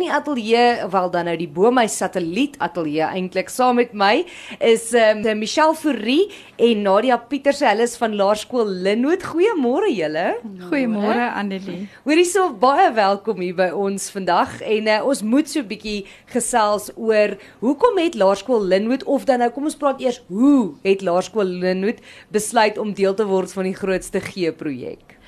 in die ateljee, wel dan nou die bo my satelliet ateljee eintlik saam met my is ehm um, Michelle Fourie en Nadia Pieterse. Hulle is van Laerskool Linwood. Goeiemôre julle. Goeiemôre Annelie. Hoorie so baie welkom hier by ons vandag en uh, ons moet so 'n bietjie gesels oor hoekom het Laerskool Linwood of dan nou kom ons praat eers hoe het Laerskool Linwood besluit om deel te word van die grootste G projek?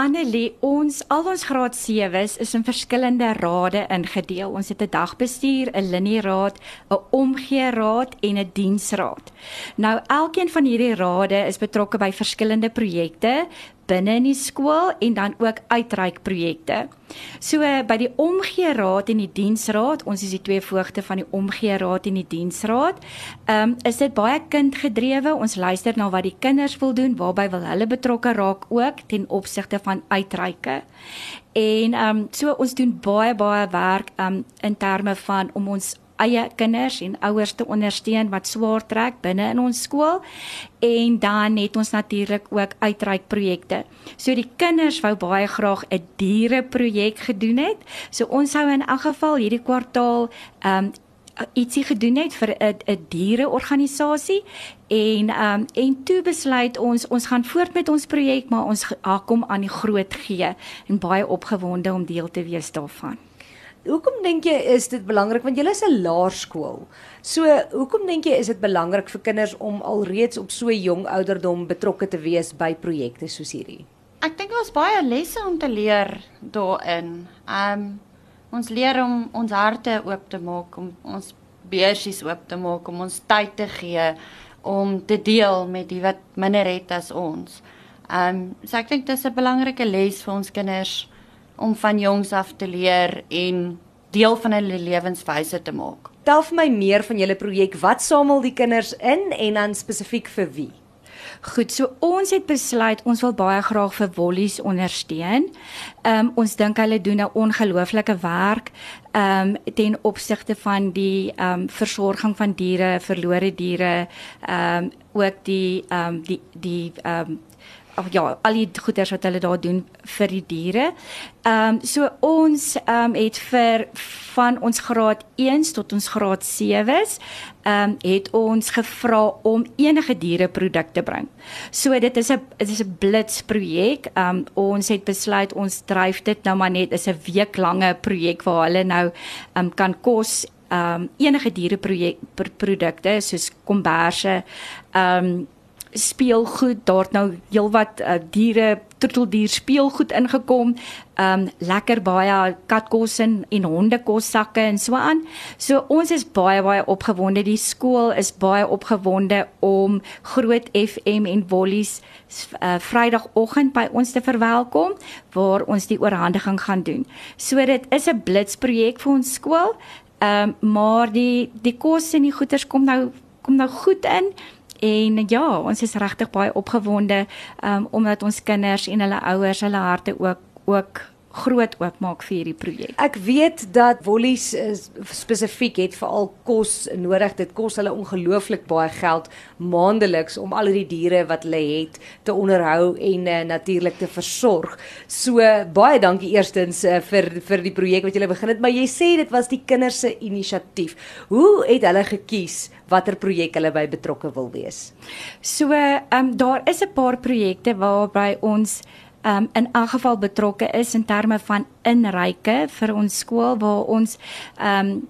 Annelie, ons al ons graad 7s is in verskillende rade ingedeel. Ons het 'n dagbestuur, 'n linieraad, 'n omgeeraad en 'n diensraad. Nou elkeen van hierdie rade is betrokke by verskillende projekte binne in die skool en dan ook uitreikprojekte. So by die omgee raad en die diensraad, ons is die twee voogte van die omgee raad en die diensraad. Ehm um, is dit baie kindgedrewe. Ons luister na wat die kinders wil doen, waarby wil hulle betrokke raak ook ten opsigte van uitreike. En ehm um, so ons doen baie baie werk ehm um, in terme van om ons eie kinders en ouers te ondersteun wat swaar trek binne in ons skool en dan het ons natuurlik ook uitreik projekte. So die kinders wou baie graag 'n diere projek gedoen het. So ons sou in elk geval hierdie kwartaal ehm um, ietsie gedoen het vir 'n 'n diereorganisasie en ehm um, en toe besluit ons ons gaan voort met ons projek maar ons kom aan die groot G en baie opgewonde om deel te wees daarvan. Hoekom dink jy is dit belangrik want jy is 'n laerskool. So, hoekom dink jy is dit belangrik vir kinders om alreeds op so jong ouderdom betrokke te wees by projekte soos hierdie? Ek dink daar's baie lesse om te leer daarin. Um ons leer om ons harte oop te maak, om ons beursies oop te maak, om ons tyd te gee om te deel met die wat minder het as ons. Um so ek dink dis 'n belangrike les vir ons kinders om van jongs af te leer en deel van hulle lewenswyse te maak. Tel vir my meer van julle projek. Wat samel die kinders in en dan spesifiek vir wie? Goed, so ons het besluit ons wil baie graag vir Wollies ondersteun. Ehm um, ons dink hulle doen 'n ongelooflike werk ehm um, ten opsigte van die ehm um, versorging van diere, verlore diere, ehm um, ook die ehm um, die die ehm um, of ja, al die goeders wat hulle daar doen vir die diere. Ehm um, so ons ehm um, het vir van ons graad 1 tot ons graad 7s ehm um, het ons gevra om enige diereproduk te bring. So dit is 'n dit is 'n blitsprojek. Ehm um, ons het besluit ons dryf dit nou maar net is 'n week lange projek waar hulle nou ehm um, kan kos ehm um, enige diereprojek produkte soos komberse ehm um, speelgoed, daar het nou heelwat uh, diere, troeteldier speelgoed ingekom. Um lekker baie katkos en, en hondekossakke en so aan. So ons is baie baie opgewonde. Die skool is baie opgewonde om Groot FM en Wollies uh, Vrydagoggend by ons te verwelkom waar ons die oorhandiging gaan doen. So dit is 'n blitsprojek vir ons skool. Um maar die die kos en die goeder kom nou kom nou goed in. En ja, ons is regtig baie opgewonde um, omdat ons kinders en hulle ouers hulle harte ook ook groot oopmaak vir hierdie projek. Ek weet dat Wollies uh, spesifiek het veral kos nodig. Dit kos hulle ongelooflik baie geld maandeliks om al die diere wat hulle het te onderhou en uh, natuurlik te versorg. So baie dankie eerstens uh, vir vir die projek wat julle begin het, maar jy sê dit was die kinders se inisiatief. Hoe het hulle gekies watter projek hulle by betrokke wil wees? So, ehm um, daar is 'n paar projekte waarby ons um, in elk geval betrokke is in terme van inryke vir ons skool waar ons um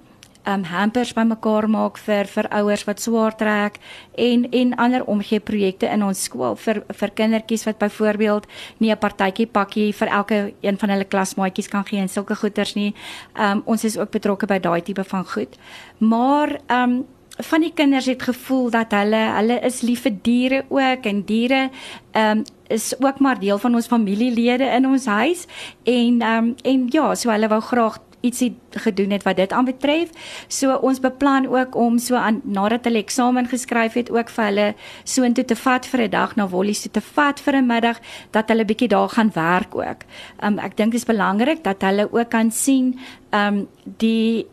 um hampers bymekaar maak vir vir ouers wat swaar trek en en ander omgee projekte in ons skool vir vir kindertjies wat byvoorbeeld nie 'n partytjie pakkie vir elke een van hulle klasmaatjies kan gee en sulke goeders nie. Um ons is ook betrokke by daai tipe van goed. Maar um van die kinders het gevoel dat hulle hulle is lief vir diere ook en diere ehm um, is ook maar deel van ons familielede in ons huis en ehm um, en ja, so hulle wou graag ietsie gedoen het wat dit aanbetref. So ons beplan ook om so aan nadat hulle eksamen geskryf het ook vir hulle so intoe te vat vir 'n dag na Wollies toe te vat vir 'n middag dat hulle bietjie daar gaan werk ook. Um ek dink dit is belangrik dat hulle ook kan sien um die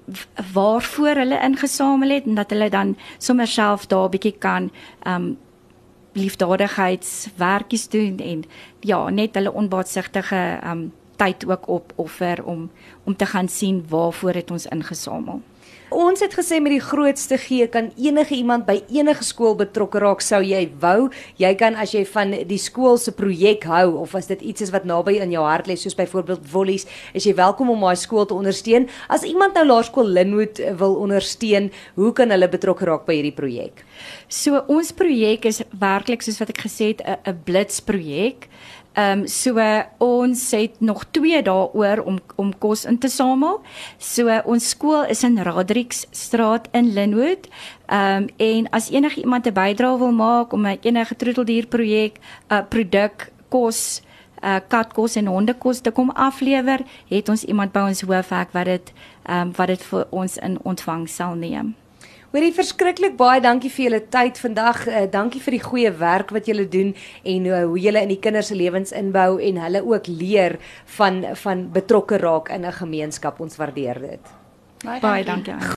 waarvoor hulle ingesamel het en dat hulle dan sommer self daar bietjie kan um liefdadigheidswerkies doen en ja, net hulle onbaatsigtige um tyd ook opoffer om om te gaan sien waarvoor het ons ingesamel. Ons het gesê met die grootste gee kan enige iemand by enige skool betrokke raak sou jy wou. Jy kan as jy van die skool se projek hou of as dit iets is wat naby in jou hart lê soos byvoorbeeld Wollies, is jy welkom om daai skool te ondersteun. As iemand nou Laerskool Linwood wil ondersteun, hoe kan hulle betrokke raak by hierdie projek? So ons projek is werklik soos wat ek gesê het 'n 'n blitsprojek. Ehm um, so ons het nog 2 dae oor om om kos in te samel. So ons skool is in Radricks straat in Linwood. Ehm um, en as enige iemand 'n bydrae wil maak om 'n enige troeteldier projek 'n uh, produk kos uh katkos en hondekos te kom aflewer, het ons iemand by ons hoofhek wat dit ehm um, wat dit vir ons in ontvang sal neem. Hoorie verskriklik baie dankie vir julle tyd vandag. Uh, dankie vir die goeie werk wat julle doen en uh, hoe julle in die kinders se lewens inbou en hulle ook leer van van betrokke raak in 'n gemeenskap. Ons waardeer dit. Baie dankie. Baie dankie.